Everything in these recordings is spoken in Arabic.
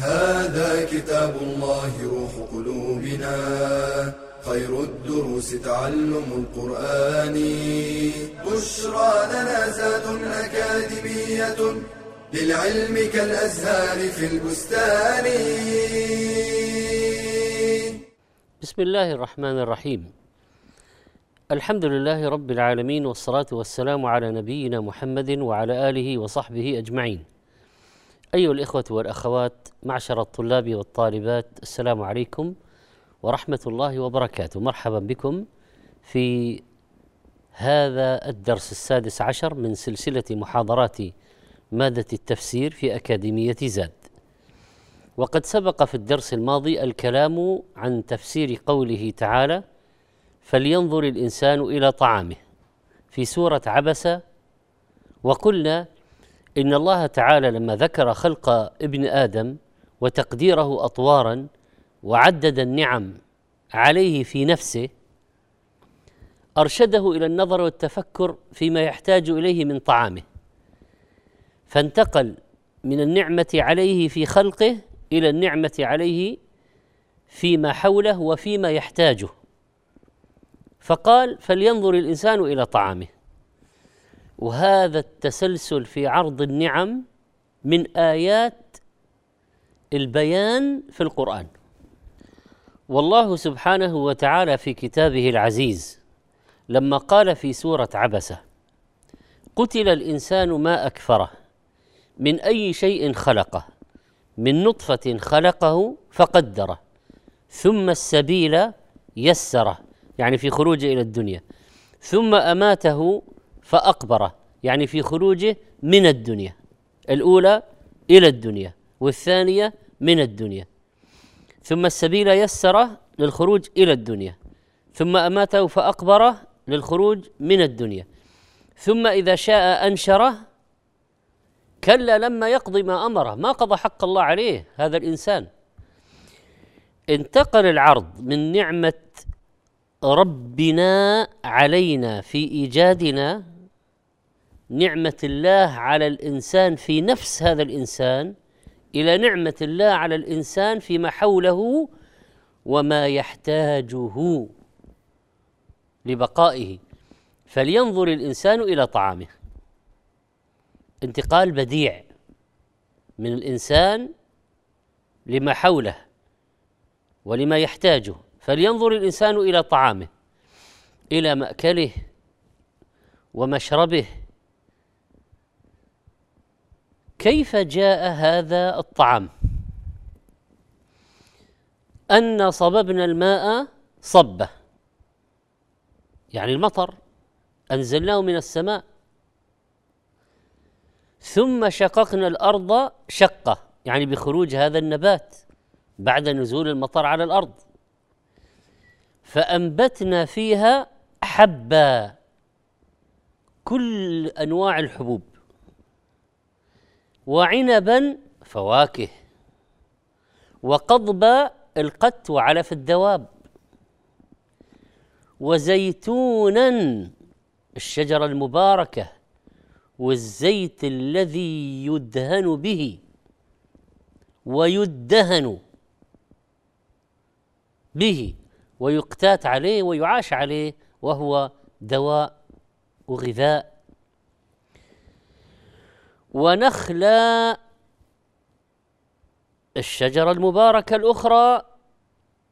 هذا كتاب الله روح قلوبنا. خير الدروس تعلم القرآن. بشرى لنا زاد أكاديمية للعلم كالأزهار في البستان. بسم الله الرحمن الرحيم. الحمد لله رب العالمين والصلاة والسلام على نبينا محمد وعلى آله وصحبه أجمعين. أيها الإخوة والأخوات معشر الطلاب والطالبات السلام عليكم ورحمة الله وبركاته. مرحبا بكم في هذا الدرس السادس عشر من سلسلة محاضرات مادة التفسير في أكاديمية زاد. وقد سبق في الدرس الماضي الكلام عن تفسير قوله تعالى فلينظر الإنسان إلى طعامه في سورة عبس وقلنا إن الله تعالى لما ذكر خلق ابن آدم وتقديره أطوارا وعدد النعم عليه في نفسه أرشده إلى النظر والتفكر فيما يحتاج إليه من طعامه. فانتقل من النعمة عليه في خلقه إلى النعمة عليه فيما حوله وفيما يحتاجه. فقال فلينظر الإنسان إلى طعامه. وهذا التسلسل في عرض النعم من آيات البيان في القرآن. والله سبحانه وتعالى في كتابه العزيز لما قال في سورة عبسة قتل الإنسان ما أكفره من أي شيء خلقه من نطفة خلقه فقدره ثم السبيل يسره. يعني في خروجه إلى الدنيا. ثم أماته فأقبره يعني في خروجه من الدنيا الأولى إلى الدنيا والثانية من الدنيا. ثم السبيل يسره للخروج إلى الدنيا. ثم أماته فأقبره للخروج من الدنيا. ثم إذا شاء أنشره كلا لما يقضي ما أمره. ما قضى حق الله عليه هذا الإنسان. انتقل العرض من نعمة ربنا علينا في إيجادنا نعمة الله على الإنسان في نفس هذا الإنسان إلى نعمة الله على الإنسان فيما حوله وما يحتاجه لبقائه. فلينظر الإنسان إلى طعامه. انتقال بديع من الإنسان لما حوله ولما يحتاجه. فلينظر الإنسان إلى طعامه إلى مأكله ومشربه كيف جاء هذا الطعام؟ أن صببنا الماء صبة. يعني المطر أنزلناه من السماء. ثم شققنا الأرض شقة يعني بخروج هذا النبات بعد نزول المطر على الأرض. فأنبتنا فيها حبا كل أنواع الحبوب. وعنبا فواكه. وقضبا القت وعلف الدواب. وزيتونا الشجرة المباركة. والزيت الذي يدهن به. ويدهن به. ويقتات عليه ويعاش عليه. وهو دواء وغذاء. ونخلة الشجرة المباركة الأخرى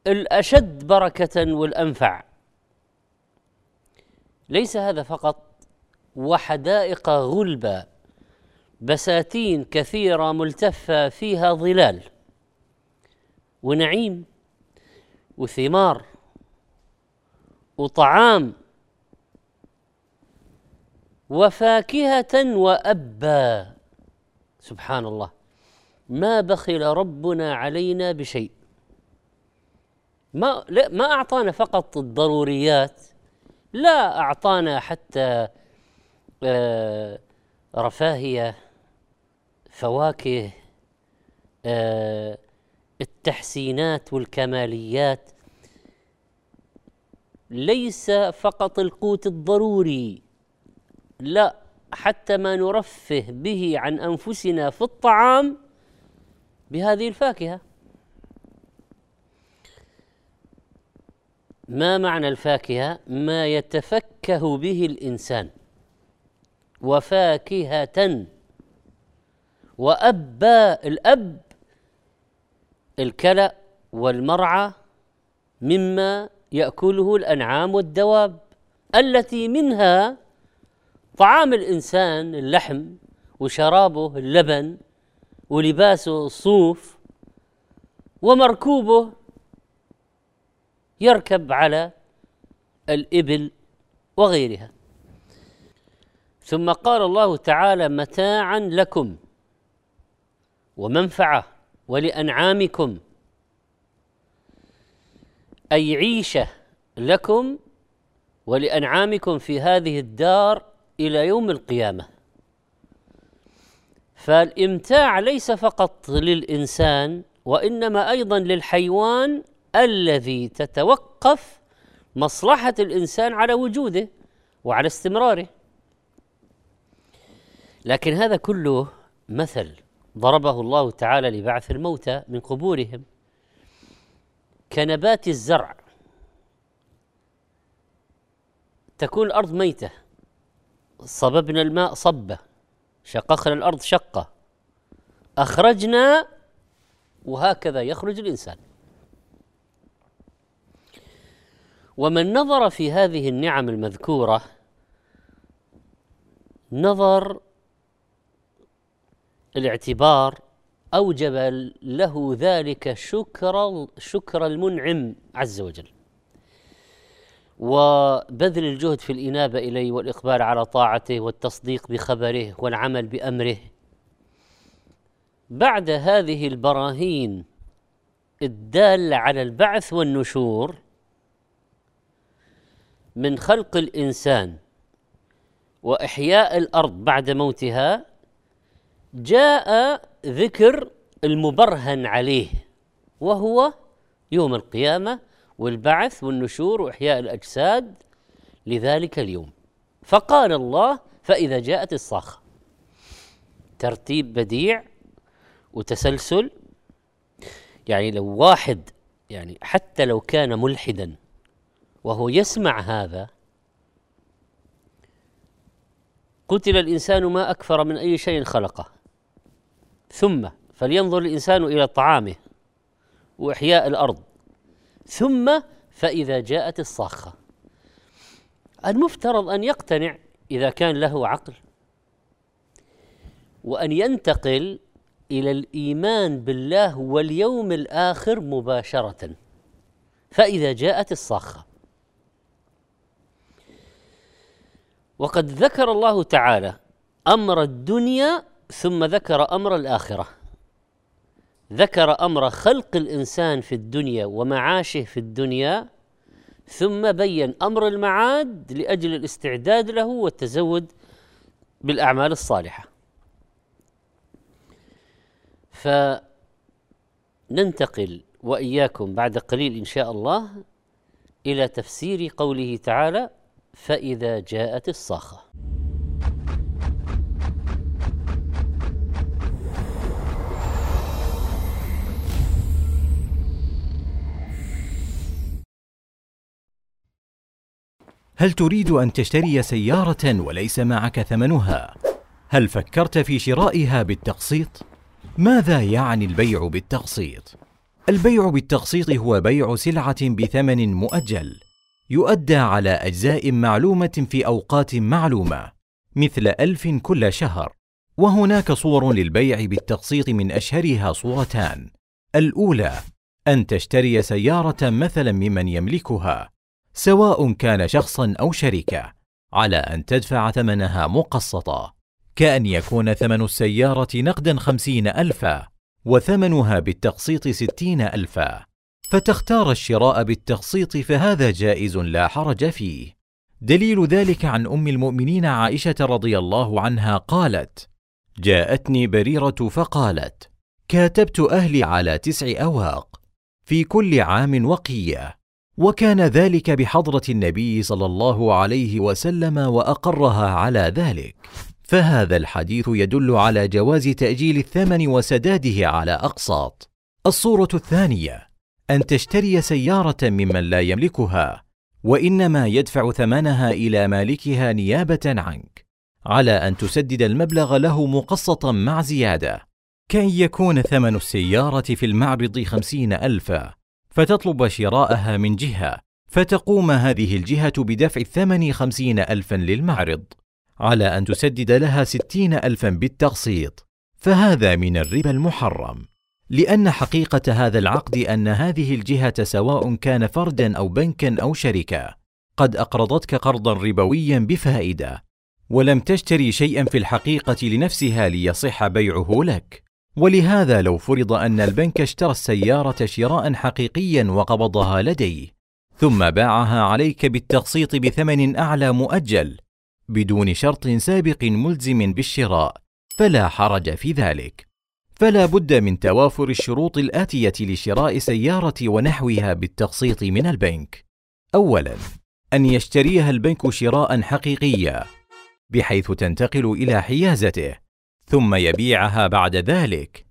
الأشد بركة والأنفع. ليس هذا فقط وحدائق غلبة بساتين كثيرة ملتفة فيها ظلال ونعيم وثمار وطعام وفاكهة وأبا. سبحان الله. ما بخل ربنا علينا بشيء. ما لا ما أعطانا فقط الضروريات لا أعطانا حتى آه رفاهية فواكه آه التحسينات والكماليات. ليس فقط القوت الضروري. لا حتى ما نرفه به عن أنفسنا في الطعام بهذه الفاكهة. ما معنى الفاكهة؟ ما يتفكه به الإنسان. وفاكهة. وأبا الأب الكلأ والمرعى مما يأكله الأنعام والدواب التي منها طعام الإنسان اللحم وشرابه اللبن ولباسه الصوف ومركوبه يركب على الإبل وغيرها. ثم قال الله تعالى متاعا لكم ومنفعة ولأنعامكم. أي عيشة لكم ولأنعامكم في هذه الدار إلى يوم القيامة. فالإمتاع ليس فقط للإنسان وإنما أيضا للحيوان الذي تتوقف مصلحة الإنسان على وجوده وعلى استمراره. لكن هذا كله مثل ضربه الله تعالى لبعث الموتى من قبورهم. كنبات الزرع تكون الأرض ميتة. صببنا الماء صبة شققنا الأرض شقة. أخرجنا وهكذا يخرج الإنسان. ومن نظر في هذه النعم المذكورة نظر الاعتبار أوجب له ذلك شكر شكر المنعم عز وجل. وبذل الجهد في الإنابة إليه والإقبال على طاعته والتصديق بخبره والعمل بأمره. بعد هذه البراهين الداله على البعث والنشور من خلق الإنسان وإحياء الأرض بعد موتها جاء ذكر المبرهن عليه وهو يوم القيامة والبعث والنشور وإحياء الأجساد لذلك اليوم. فقال الله فإذا جاءت الصاخة. ترتيب بديع وتسلسل. يعني لو واحد يعني حتى لو كان ملحدا وهو يسمع هذا قتل الإنسان ما أكثر من أي شيء خلقه. ثم فلينظر الإنسان إلى طعامه وإحياء الأرض. ثم فإذا جاءت الصاخة. المفترض أن يقتنع إذا كان له عقل وأن ينتقل إلى الإيمان بالله واليوم الآخر مباشرة. فإذا جاءت الصاخة. وقد ذكر الله تعالى أمر الدنيا ثم ذكر أمر الآخرة. ذكر أمر خلق الإنسان في الدنيا ومعاشه في الدنيا ثم بين أمر المعاد لأجل الاستعداد له والتزود بالأعمال الصالحة. فننتقل وإياكم بعد قليل إن شاء الله إلى تفسير قوله تعالى فإذا جاءت الصاخة. هل تريد أن تشتري سيارة وليس معك ثمنها؟ هل فكرت في شرائها بالتقسيط؟ ماذا يعني البيع بالتقسيط؟ البيع بالتقسيط هو بيع سلعة بثمن مؤجل يؤدى على أجزاء معلومة في أوقات معلومة مثل ألف كل شهر وهناك صور للبيع بالتقسيط من أشهرها صورتان الأولى أن تشتري سيارة مثلا ممن يملكها سواء كان شخصا أو شركة على أن تدفع ثمنها مقسطة كأن يكون ثمن السيارة نقدا خمسين ألفا وثمنها بالتقسيط ستين ألفا. فتختار الشراء بالتقسيط فهذا جائز لا حرج فيه. دليل ذلك عن أم المؤمنين عائشة رضي الله عنها قالت جاءتني بريرة فقالت كاتبت أهلي على تسع أواق في كل عام وقية. وكان ذلك بحضرة النبي صلى الله عليه وسلم وأقرها على ذلك. فهذا الحديث يدل على جواز تأجيل الثمن وسداده على أقساط. الصورة الثانية أن تشتري سيارة ممن لا يملكها وإنما يدفع ثمنها إلى مالكها نيابة عنك على أن تسدد المبلغ له مقسطا مع زيادة. كأن يكون ثمن السيارة في المعرض خمسين ألفا. فتطلب شراءها من جهة فتقوم هذه الجهة بدفع الثمن خمسين ألفا للمعرض على أن تسدد لها ستين ألفا بالتقسيط. فهذا من الربا المحرم. لأن حقيقة هذا العقد أن هذه الجهة سواء كان فردا أو بنكا أو شركة قد أقرضتك قرضا ربويا بفائدة ولم تشتري شيئا في الحقيقة لنفسها ليصح بيعه لك. ولهذا لو فرض أن البنك اشترى السيارة شراء حقيقيا وقبضها لديه ثم باعها عليك بالتقسيط بثمن أعلى مؤجل بدون شرط سابق ملزم بالشراء فلا حرج في ذلك فلا بد من توافر الشروط الآتية لشراء سيارة ونحوها بالتقسيط من البنك. أولاً: أن يشتريها البنك شراء حقيقيا، بحيث تنتقل إلى حيازته، ثم يبيعها بعد ذلك،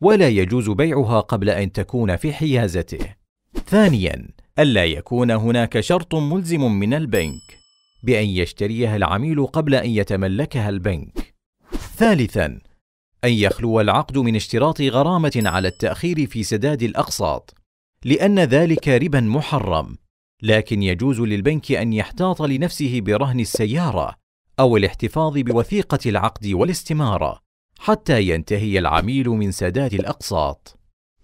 ولا يجوز بيعها قبل أن تكون في حيازته. ثانياً: ألا يكون هناك شرط ملزم من البنك بأن يشتريها العميل قبل أن يتملكها البنك. ثالثاً: أن يخلو العقد من اشتراط غرامة على التأخير في سداد الأقساط، لأن ذلك ربا محرم، لكن يجوز للبنك أن يحتاط لنفسه برهن السيارة أو الاحتفاظ بوثيقة العقد والاستمارة حتى ينتهي العميل من سداد الأقساط.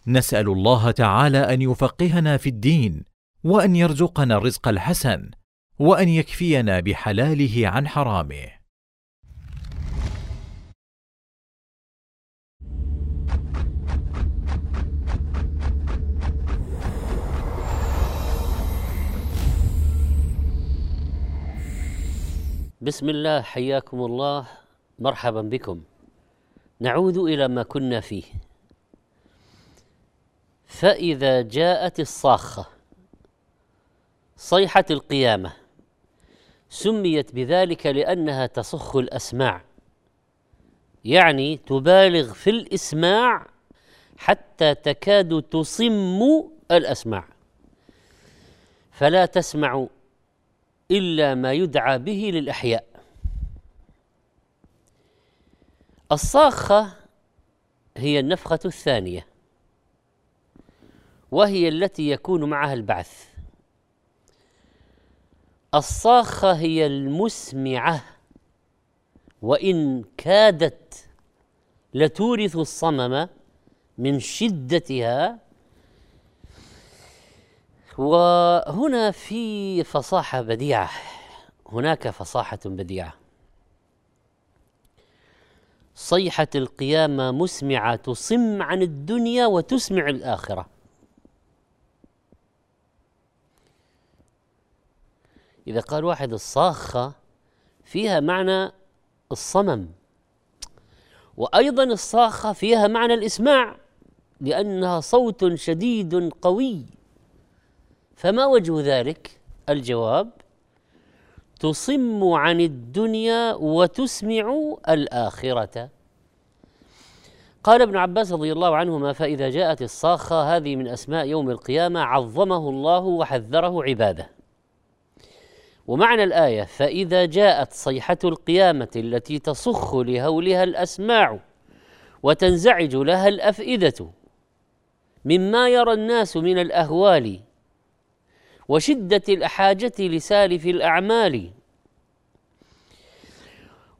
نسأل الله تعالى أن يفقهنا في الدين، وأن يرزقنا الرزق الحسن، وأن يكفينا بحلاله عن حرامه. بسم الله حياكم الله. مرحبا بكم. نعود إلى ما كنا فيه. فإذا جاءت الصاخة صيحة القيامة سميت بذلك لأنها تصخ الأسماع. يعني تبالغ في الإسماع حتى تكاد تصم الأسماع. فلا تسمع إلا ما يدعى به للإحياء. الصاخة هي النفخة الثانية وهي التي يكون معها البعث. الصاخة هي المسمعة وإن كادت لتورث الصمم من شدتها وهنا في فصاحة بديعة. هناك فصاحة بديعة. صيحة القيامة مسمعة تصم عن الدنيا وتسمع الآخرة. إذا قال واحد الصاخة فيها معنى الصمم. وأيضا الصاخة فيها معنى الإسماع لأنها صوت شديد قوي. فما وجه ذلك؟ الجواب تصم عن الدنيا وتسمع الآخرة. قال ابن عباس رضي الله عنهما فإذا جاءت الصاخة هذه من أسماء يوم القيامة عظمه الله وحذره عباده. ومعنى الآية فإذا جاءت صيحة القيامة التي تصخ لهولها الأسماع وتنزعج لها الأفئدة مما يرى الناس من الأهوال وشدة الحاجة لسالف الأعمال.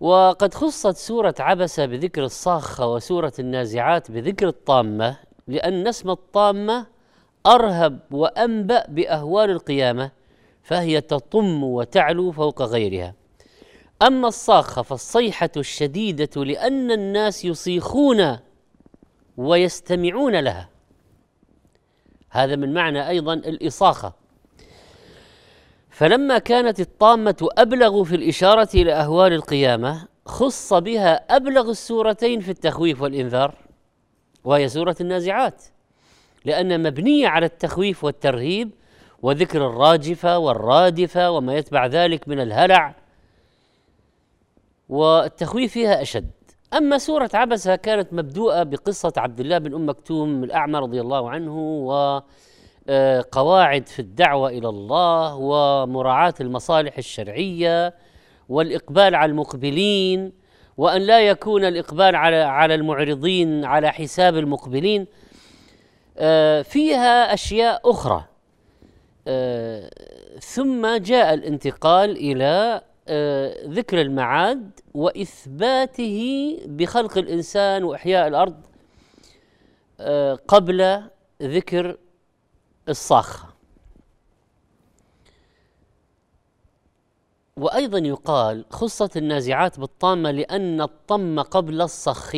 وقد خصت سورة عبس بذكر الصاخة وسورة النازعات بذكر الطامة لأن اسم الطامة أرهب وأنبأ بأهوال القيامة فهي تطم وتعلو فوق غيرها. أما الصاخة فالصيحة الشديدة لأن الناس يصيخون ويستمعون لها. هذا من معنى أيضا الإصاخة. فلما كانت الطامة أبلغ في الإشارة إلى أهوال القيامة خص بها أبلغ السورتين في التخويف والإنذار وهي سورة النازعات لأن مبنية على التخويف والترهيب وذكر الراجفه والرادفه وما يتبع ذلك من الهلع والتخويف فيها أشد. أما سورة عبسة كانت مبدوءة بقصة عبد الله بن أم مكتوم الأعمى رضي الله عنه و قواعد في الدعوة إلى الله ومراعاة المصالح الشرعية والإقبال على المقبلين وأن لا يكون الإقبال على على المعرضين على حساب المقبلين. آه، فيها أشياء أخرى. آه، ثم جاء الانتقال إلى آه، ذكر المعاد وإثباته بخلق الإنسان وإحياء الأرض قبل ذكر الصاخة. وأيضا يقال خصت النازعات بالطامة لأن الطم قبل الصخ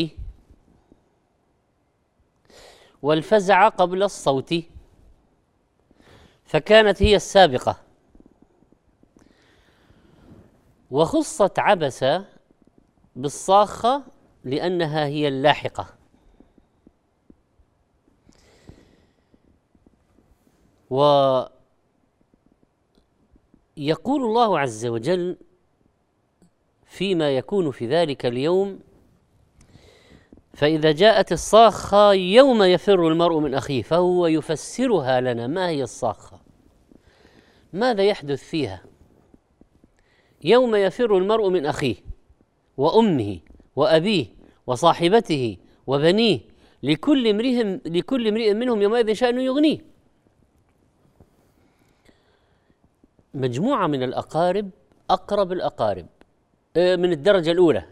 والفزع قبل الصوت فكانت هي السابقة. وخصت عبس بالصاخة لأنها هي اللاحقة. ويقول الله عز وجل فيما يكون في ذلك اليوم فإذا جاءت الصاخة يوم يفر المرء من أخيه فهو يفسرها لنا ما هي الصاخة ماذا يحدث فيها؟ يوم يفر المرء من أخيه وأمه وأبيه وصاحبته وبنيه لكل امرئ لكل امرئ منهم يومئذ شأن يغنيه. مجموعة من الأقارب أقرب الأقارب آه، من الدرجة الأولى.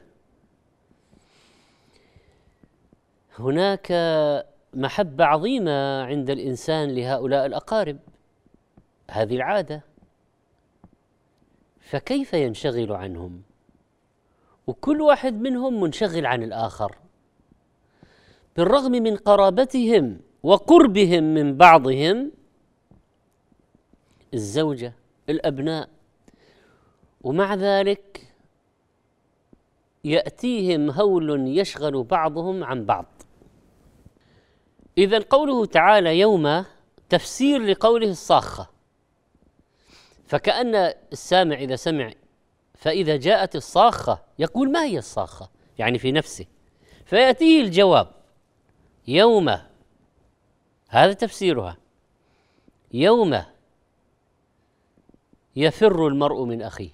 هناك محبة عظيمة عند الإنسان لهؤلاء الأقارب. هذه العادة. فكيف ينشغل عنهم؟ وكل واحد منهم منشغل عن الآخر. بالرغم من قرابتهم وقربهم من بعضهم الزوجة الأبناء. ومع ذلك يأتيهم هول يشغل بعضهم عن بعض. إذا قوله تعالى يوم تفسير لقوله الصاخة. فكأن السامع إذا سمع فإذا جاءت الصاخة يقول ما هي الصاخة؟ يعني في نفسه. فيأتيه الجواب يوم هذا تفسيرها يوم يفر المرء من أخيه.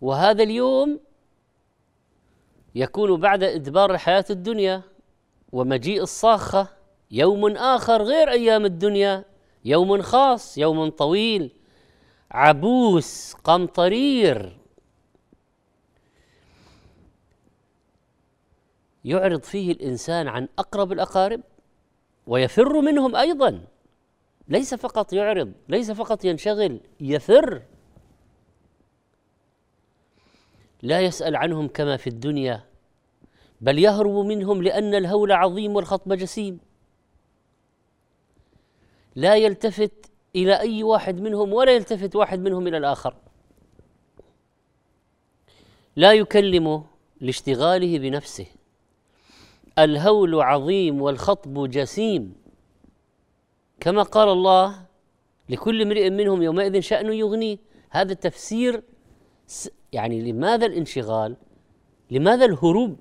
وهذا اليوم يكون بعد إدبار الحياة الدنيا ومجيء الصاخة يوم آخر غير أيام الدنيا يوم خاص يوم طويل عبوس قمطرير. يعرض فيه الإنسان عن أقرب الأقارب ويفر منهم أيضا. ليس فقط يعرض ليس فقط ينشغل يفر لا يسأل عنهم كما في الدنيا بل يهرب منهم لأن الهول عظيم والخطب جسيم. لا يلتفت إلى أي واحد منهم ولا يلتفت واحد منهم إلى الآخر. لا يكلمه لاشتغاله بنفسه. الهول عظيم والخطب جسيم. كما قال الله لكل امرئ منهم يومئذ شأن يغنيه. هذا تفسير يعني لماذا الانشغال؟ لماذا الهروب؟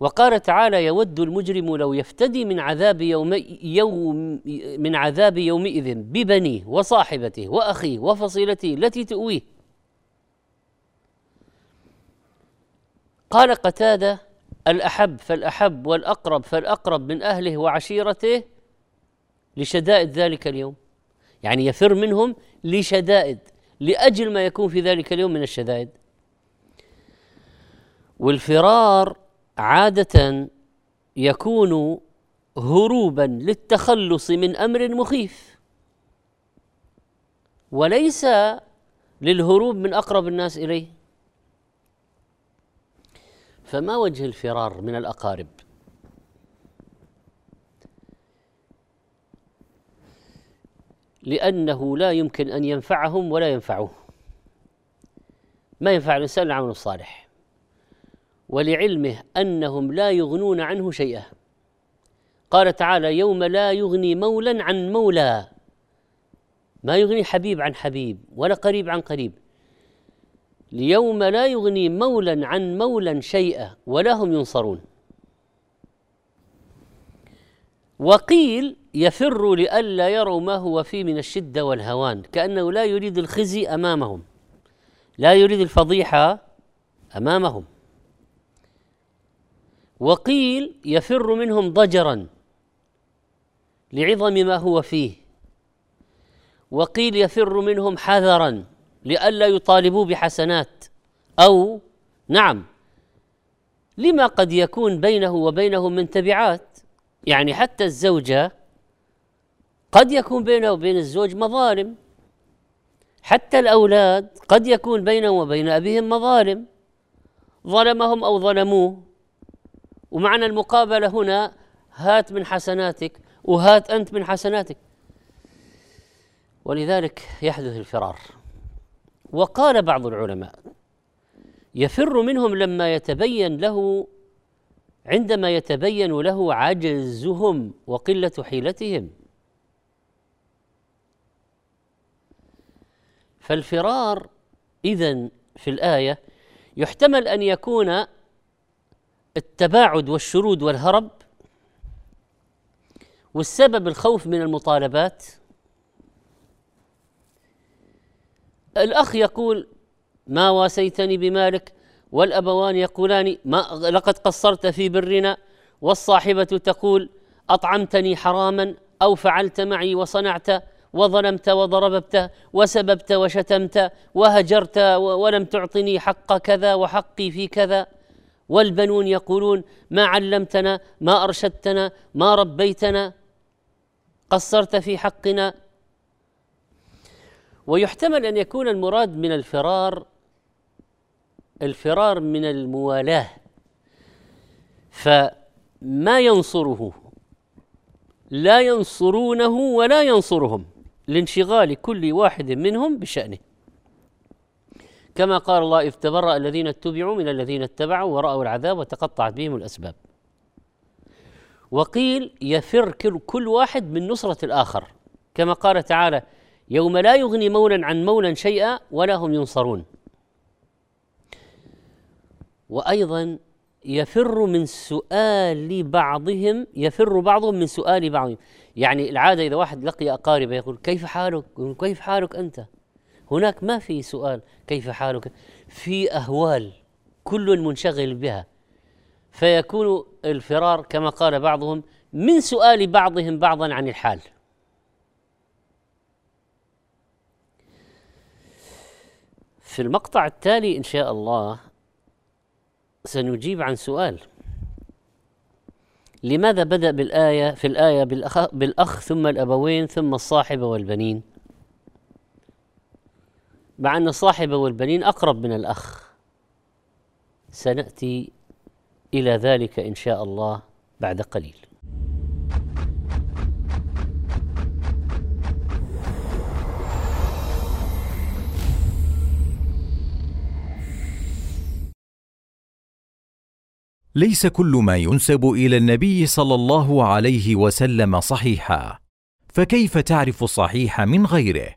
وقال تعالى يود المجرم لو يفتدي من عذاب يوم, يوم من عذاب يومئذ ببنيه وصاحبته وأخيه وفصيلته التي تؤويه. قال قتادة الأحب فالأحب والأقرب فالأقرب من أهله وعشيرته لشدائد ذلك اليوم. يعني يفر منهم لشدائد لأجل ما يكون في ذلك اليوم من الشدائد. والفرار عادة يكون هروبا للتخلص من أمر مخيف. وليس للهروب من أقرب الناس إليه. فما وجه الفرار من الأقارب؟ لأنه لا يمكن أن ينفعهم ولا ينفعوه. ما ينفع الإنسان العمل الصالح. ولعلمه أنهم لا يغنون عنه شيئا. قال تعالى يوم لا يغني مولا عن مولى. ما يغني حبيب عن حبيب ولا قريب عن قريب. ليوم لا يغني مولا عن مولا شيئا ولا هم ينصرون. وقيل يفر لئلا يروا ما هو فيه من الشدة والهوان كأنه لا يريد الخزي أمامهم لا يريد الفضيحة أمامهم. وقيل يفر منهم ضجرا لعظم ما هو فيه. وقيل يفر منهم حذرا لئلا يطالبوا بحسنات أو نعم لما قد يكون بينه وبينهم من تبعات؟ يعني حتى الزوجة قد يكون بينه وبين الزوج مظالم. حتى الأولاد قد يكون بينهم وبين أبيهم مظالم. ظلمهم أو ظلموه. ومعنى المقابلة هنا هات من حسناتك وهات أنت من حسناتك. ولذلك يحدث الفرار. وقال بعض العلماء يفر منهم لما يتبين له عندما يتبين له عجزهم وقلة حيلتهم. فالفرار اذا في الآية يحتمل أن يكون التباعد والشرود والهرب والسبب الخوف من المطالبات. الأخ يقول ما واسيتني بمالك؟ والأبوان يقولان ما لقد قصرت في برنا والصاحبة تقول أطعمتني حراما أو فعلت معي وصنعت وظلمت وضربت وسببت وشتمت وهجرت ولم تعطني حق كذا وحقي في كذا. والبنون يقولون ما علمتنا ما أرشدتنا ما ربيتنا قصرت في حقنا. ويحتمل أن يكون المراد من الفرار الفرار من الموالاة فما ينصره؟ لا ينصرونه ولا ينصرهم لانشغال كل واحد منهم بشأنه. كما قال الله إذ تبرأ الذين اتبعوا من الذين اتبعوا ورأوا العذاب وتقطعت بهم الأسباب. وقيل يفر كل واحد من نصرة الآخر. كما قال تعالى يوم لا يغني مولا عن مولا شيئا ولا هم ينصرون. وأيضا يفر من سؤال بعضهم يفر بعضهم من سؤال بعضهم. يعني العادة إذا واحد لقي أقاربه يقول كيف حالك؟ كيف حالك أنت؟ هناك ما في سؤال كيف حالك؟ في أهوال كل منشغل بها. فيكون الفرار كما قال بعضهم من سؤال بعضهم بعضا عن الحال. في المقطع التالي إن شاء الله سنجيب عن سؤال. لماذا بدأ بالآية في الآية بالاخ, بالأخ ثم الأبوين ثم الصاحبه والبنين؟ مع أن الصاحبه والبنين أقرب من الأخ. سنأتي إلى ذلك إن شاء الله بعد قليل. ليس كل ما ينسب إلى النبي صلى الله عليه وسلم صحيحا. فكيف تعرف الصحيح من غيره؟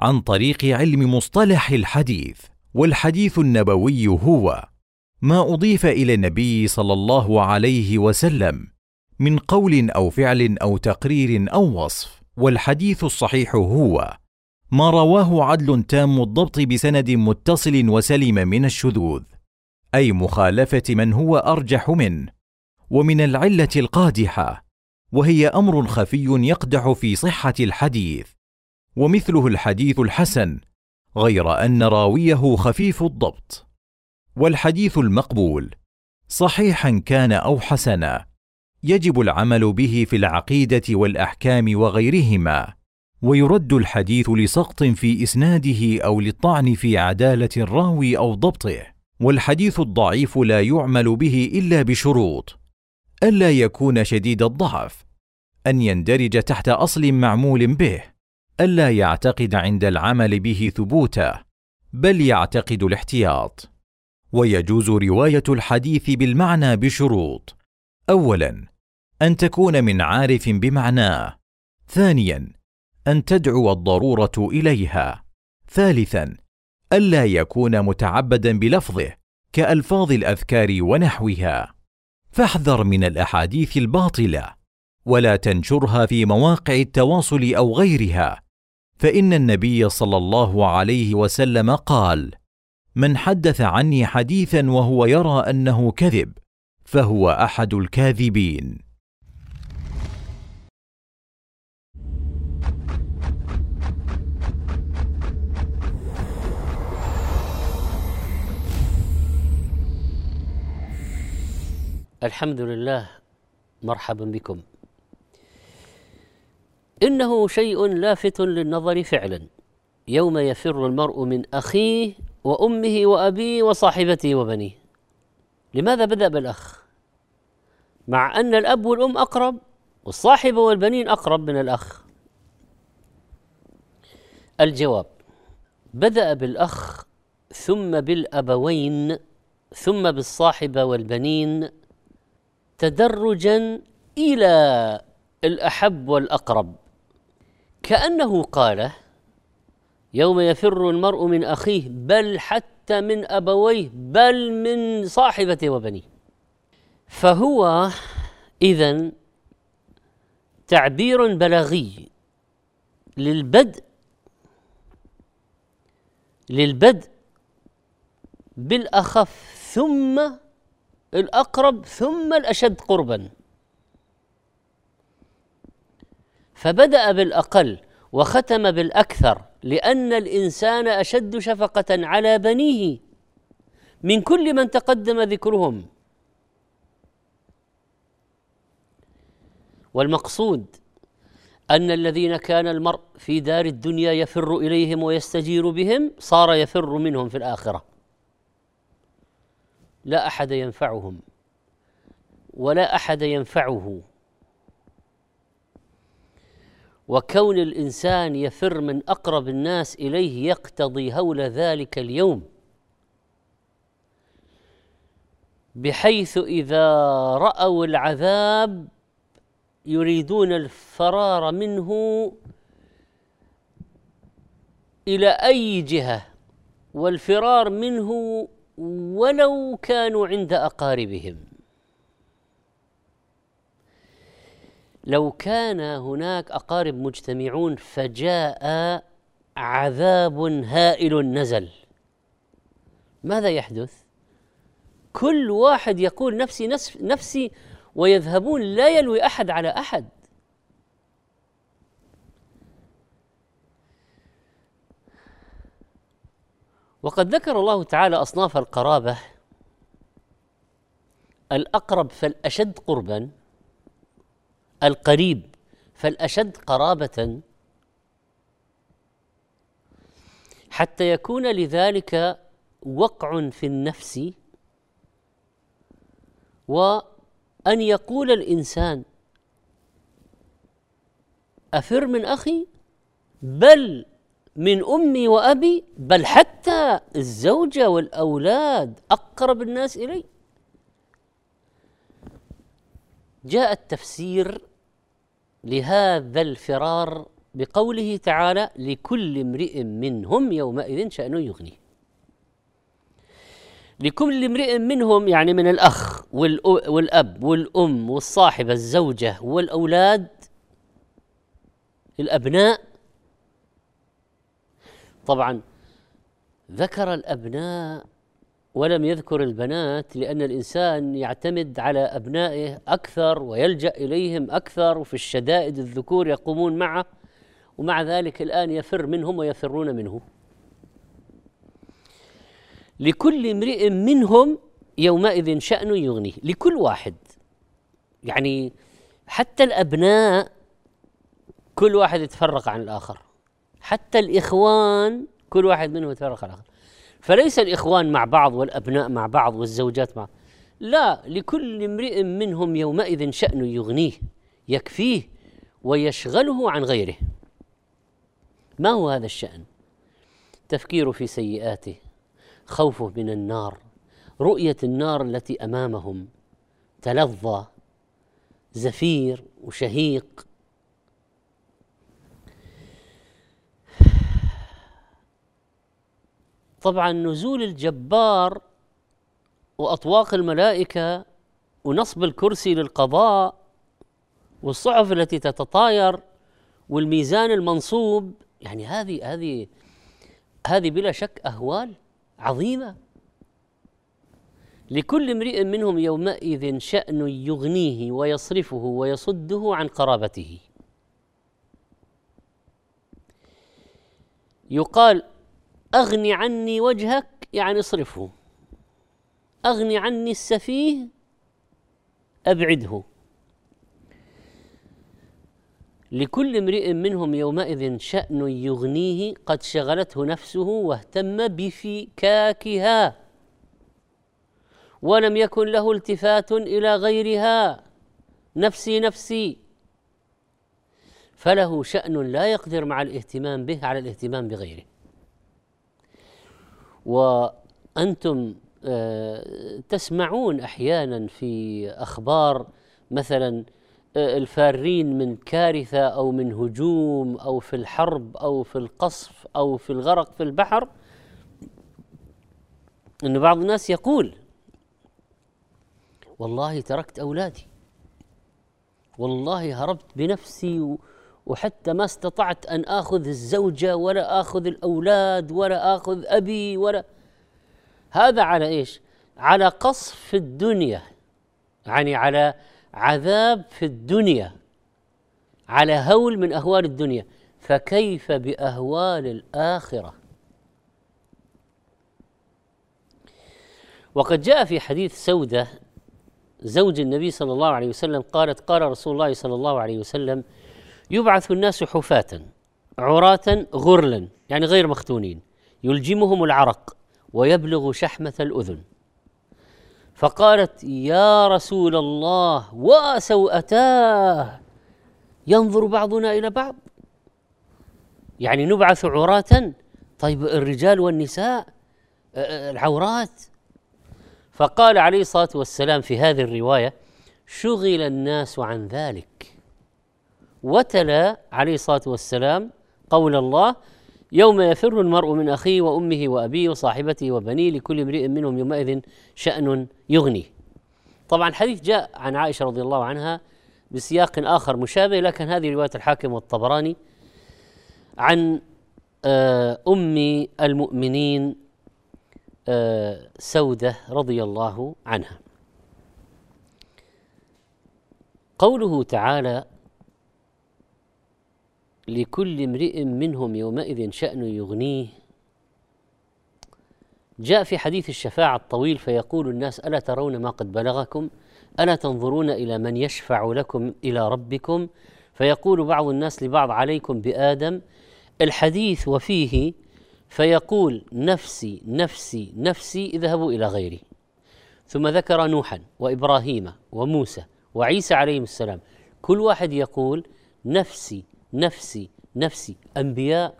عن طريق علم مصطلح الحديث والحديث النبوي هو ما أضيف إلى النبي صلى الله عليه وسلم من قول أو فعل أو تقرير أو وصف والحديث الصحيح هو ما رواه عدل تام الضبط بسند متصل وسلم من الشذوذ. أي مخالفة من هو أرجح منه ومن العلة القادحة وهي أمر خفي يقدح في صحة الحديث ومثله الحديث الحسن غير أن راويه خفيف الضبط. والحديث المقبول صحيحا كان أو حسنا يجب العمل به في العقيدة والأحكام وغيرهما ويرد الحديث لسقط في إسناده أو للطعن في عدالة الراوي أو ضبطه. والحديث الضعيف لا يعمل به إلا بشروط. ألا يكون شديد الضعف. أن يندرج تحت أصل معمول به. ألا يعتقد عند العمل به ثبوته. بل يعتقد الاحتياط. ويجوز رواية الحديث بالمعنى بشروط. اولا أن تكون من عارف بمعناه. ثانيا أن تدعو الضرورة إليها. ثالثا ألا يكون متعبدا بلفظه كألفاظ الأذكار ونحوها. فاحذر من الأحاديث الباطلة ولا تنشرها في مواقع التواصل أو غيرها. فإن النبي صلى الله عليه وسلم قال من حدث عني حديثا وهو يرى أنه كذب فهو أحد الكاذبين. الحمد لله مرحبا بكم. إنه شيء لافت للنظر فعلا. يوم يفر المرء من أخيه وأمه وأبيه وصاحبته وبنيه. لماذا بدأ بالأخ؟ مع أن الأب والأم أقرب والصاحبه والبنين أقرب من الأخ. الجواب بدأ بالأخ ثم بالأبوين ثم بالصاحبه والبنين تدرجا إلى الأحب والأقرب. كأنه قال يوم يفر المرء من أخيه بل حتى من أبويه بل من صاحبته وبنيه. فهو اذا تعبير بلاغي للبدء للبدء بالأخف ثم الأقرب ثم الأشد قربا. فبدأ بالأقل وختم بالأكثر لأن الإنسان أشد شفقة على بنيه من كل من تقدم ذكرهم. والمقصود أن الذين كان المرء في دار الدنيا يفر إليهم ويستجير بهم صار يفر منهم في الآخرة. لا أحد ينفعهم ولا أحد ينفعه. وكون الإنسان يفر من أقرب الناس إليه يقتضي هول ذلك اليوم بحيث إذا رأوا العذاب يريدون الفرار منه إلى أي جهة والفرار منه ولو كانوا عند أقاربهم. لو كان هناك أقارب مجتمعون فجاء عذاب هائل نزل. ماذا يحدث؟ كل واحد يقول نفسي نفسي ويذهبون لا يلوي أحد على أحد. وقد ذكر الله تعالى أصناف القرابة الأقرب فالأشد قربا القريب فالأشد قرابة حتى يكون لذلك وقع في النفس وأن يقول الإنسان أفر من أخي؟ بل من أمي وأبي بل حتى الزوجه والأولاد أقرب الناس إلي. جاء التفسير لهذا الفرار بقوله تعالى لكل امرئ منهم يومئذ شأن يغنيه. لكل امرئ منهم يعني من الأخ والأب والأم والصاحبة الزوجة والأولاد الأبناء طبعا ذكر الأبناء ولم يذكر البنات لأن الإنسان يعتمد على أبنائه أكثر ويلجأ إليهم أكثر وفي الشدائد الذكور يقومون معه ومع ذلك الآن يفر منهم ويفرون منه. لكل امرئ منهم يومئذ شأن يغنيه لكل واحد. يعني حتى الأبناء كل واحد يتفرق عن الآخر. حتى الإخوان كل واحد منهم يتفرق على الآخر فليس الإخوان مع بعض والأبناء مع بعض والزوجات مع لا لكل امرئ منهم يومئذ شأن يغنيه يكفيه ويشغله عن غيره. ما هو هذا الشأن؟ تفكير في سيئاته خوفه من النار رؤية النار التي أمامهم تلظى زفير وشهيق طبعا نزول الجبار وأطواق الملائكة ونصب الكرسي للقضاء والصحف التي تتطاير والميزان المنصوب يعني هذه هذه هذه بلا شك أهوال عظيمة. لكل امرئ منهم يومئذ شأن يغنيه ويصرفه ويصده عن قرابته. يقال أغن عني وجهك يعني اصرفه. أغن عني السفيه أبعده. لكل امرئ منهم يومئذ شأن يغنيه قد شغلته نفسه واهتم بفكاكها ولم يكن له التفات إلى غيرها. نفسي نفسي. فله شأن لا يقدر مع الاهتمام به على الاهتمام بغيره. وأنتم آه، تسمعون أحيانا في أخبار مثلا آه، الفارين من كارثة أو من هجوم أو في الحرب أو في القصف أو في الغرق في البحر إن بعض الناس يقول والله تركت أولادي والله هربت بنفسي وحتى ما استطعت أن آخذ الزوجة ولا آخذ الأولاد ولا آخذ أبي ولا هذا على إيش؟ على قصف في الدنيا يعني على عذاب في الدنيا على هول من أهوال الدنيا فكيف بأهوال الآخرة وقد جاء في حديث سودة زوج النبي صلى الله عليه وسلم قالت قال رسول الله صلى الله عليه وسلم يبعث الناس حفاة عراة غرلا يعني غير مختونين. يلجمهم العرق ويبلغ شحمة الأذن. فقالت يا رسول الله وسوءتاه ينظر بعضنا إلى بعض. يعني نبعث عراة طيب الرجال والنساء العورات. فقال عليه الصلاة والسلام في هذه الرواية شغل الناس عن ذلك. وتلا عليه الصلاة والسلام قول الله يوم يفر المرء من أخيه وأمه وأبيه وصاحبته وبنيه لكل امرئ منهم يومئذ شأن يغنيه. طبعا الحديث جاء عن عائشة رضي الله عنها بسياق آخر مشابه لكن هذه رواية الحاكم والطبراني عن آه، أم المؤمنين آه، سودة رضي الله عنها. قوله تعالى لكل امرئ منهم يومئذ شأن يغنيه. جاء في حديث الشفاعة الطويل فيقول الناس ألا ترون ما قد بلغكم؟ ألا تنظرون إلى من يشفع لكم إلى ربكم؟ فيقول بعض الناس لبعض عليكم بآدم الحديث وفيه فيقول نفسي نفسي نفسي اذهبوا إلى غيري. ثم ذكر نوحا وإبراهيم وموسى وعيسى عليهم السلام. كل واحد يقول نفسي نفسي نفسي. أنبياء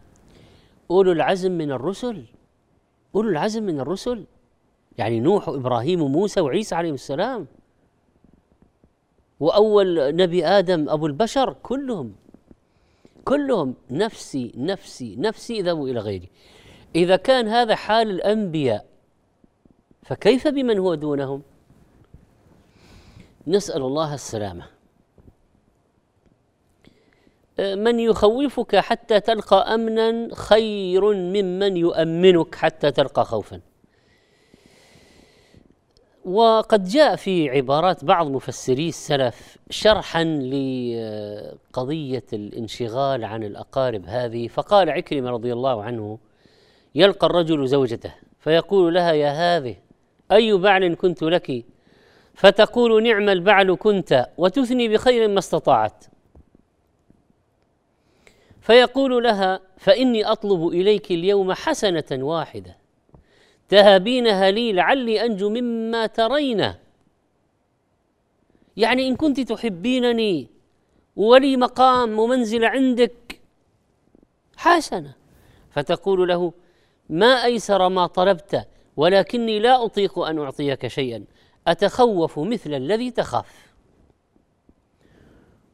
أولو العزم من الرسل أولو العزم من الرسل. يعني نوح وإبراهيم وموسى وعيسى عليهم السلام. وأول نبي آدم أبو البشر كلهم كلهم نفسي نفسي نفسي اذهبوا إلى غيري. إذا كان هذا حال الأنبياء فكيف بمن هو دونهم؟ نسأل الله السلامة. من يخوفك حتى تلقى أمنا خير ممن يؤمنك حتى تلقى خوفا. وقد جاء في عبارات بعض مفسري السلف شرحا لقضية الانشغال عن الأقارب هذه فقال عكرمة رضي الله عنه يلقى الرجل زوجته فيقول لها يا هذه أي بعل كنت لك؟ فتقول نعم البعل كنت وتثني بخير ما استطاعت فيقول لها فإني أطلب إليك اليوم حسنة واحدة. تهابينها لي لعلي أنجو مما ترين. يعني إن كنت تحبينني ولي مقام ومنزل عندك حسنة. فتقول له ما أيسر ما طلبت ولكني لا أطيق أن أعطيك شيئا. أتخوف مثل الذي تخاف.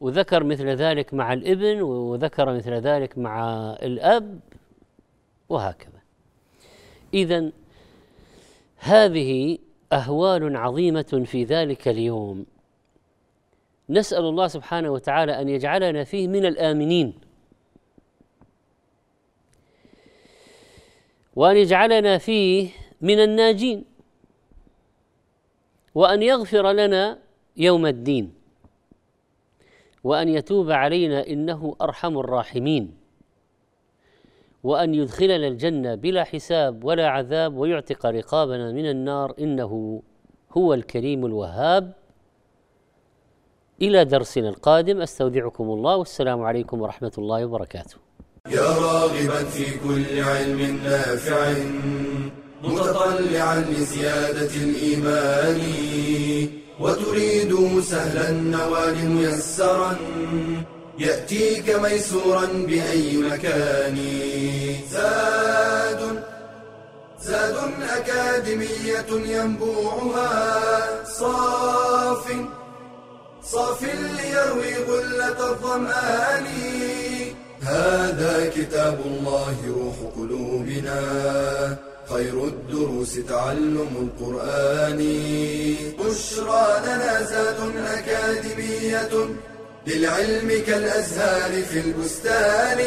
وذكر مثل ذلك مع الإبن وذكر مثل ذلك مع الأب وهكذا. اذا هذه أهوال عظيمة في ذلك اليوم. نسأل الله سبحانه وتعالى أن يجعلنا فيه من الآمنين. وأن يجعلنا فيه من الناجين. وأن يغفر لنا يوم الدين. وأن يتوب علينا إنه أرحم الراحمين. وأن يدخلنا الجنة بلا حساب ولا عذاب ويعتق رقابنا من النار. إنه هو الكريم الوهاب. إلى درسنا القادم. أستودعكم الله. والسلام عليكم ورحمة الله وبركاته. يا راغبا في كل علم نافع متطلعا لزيادة الإيمان. وتريد سهلا النوال ميسرا يأتيك ميسورا بأي مكان. زاد زاد أكاديمية ينبوعها. صاف صاف ليروي غلة الظمآن. هذا كتاب الله روح قلوبنا. خير الدروس تعلم القرآن. بشرى لنا زاد أكاديمية للعلم كالأزهار في البستان.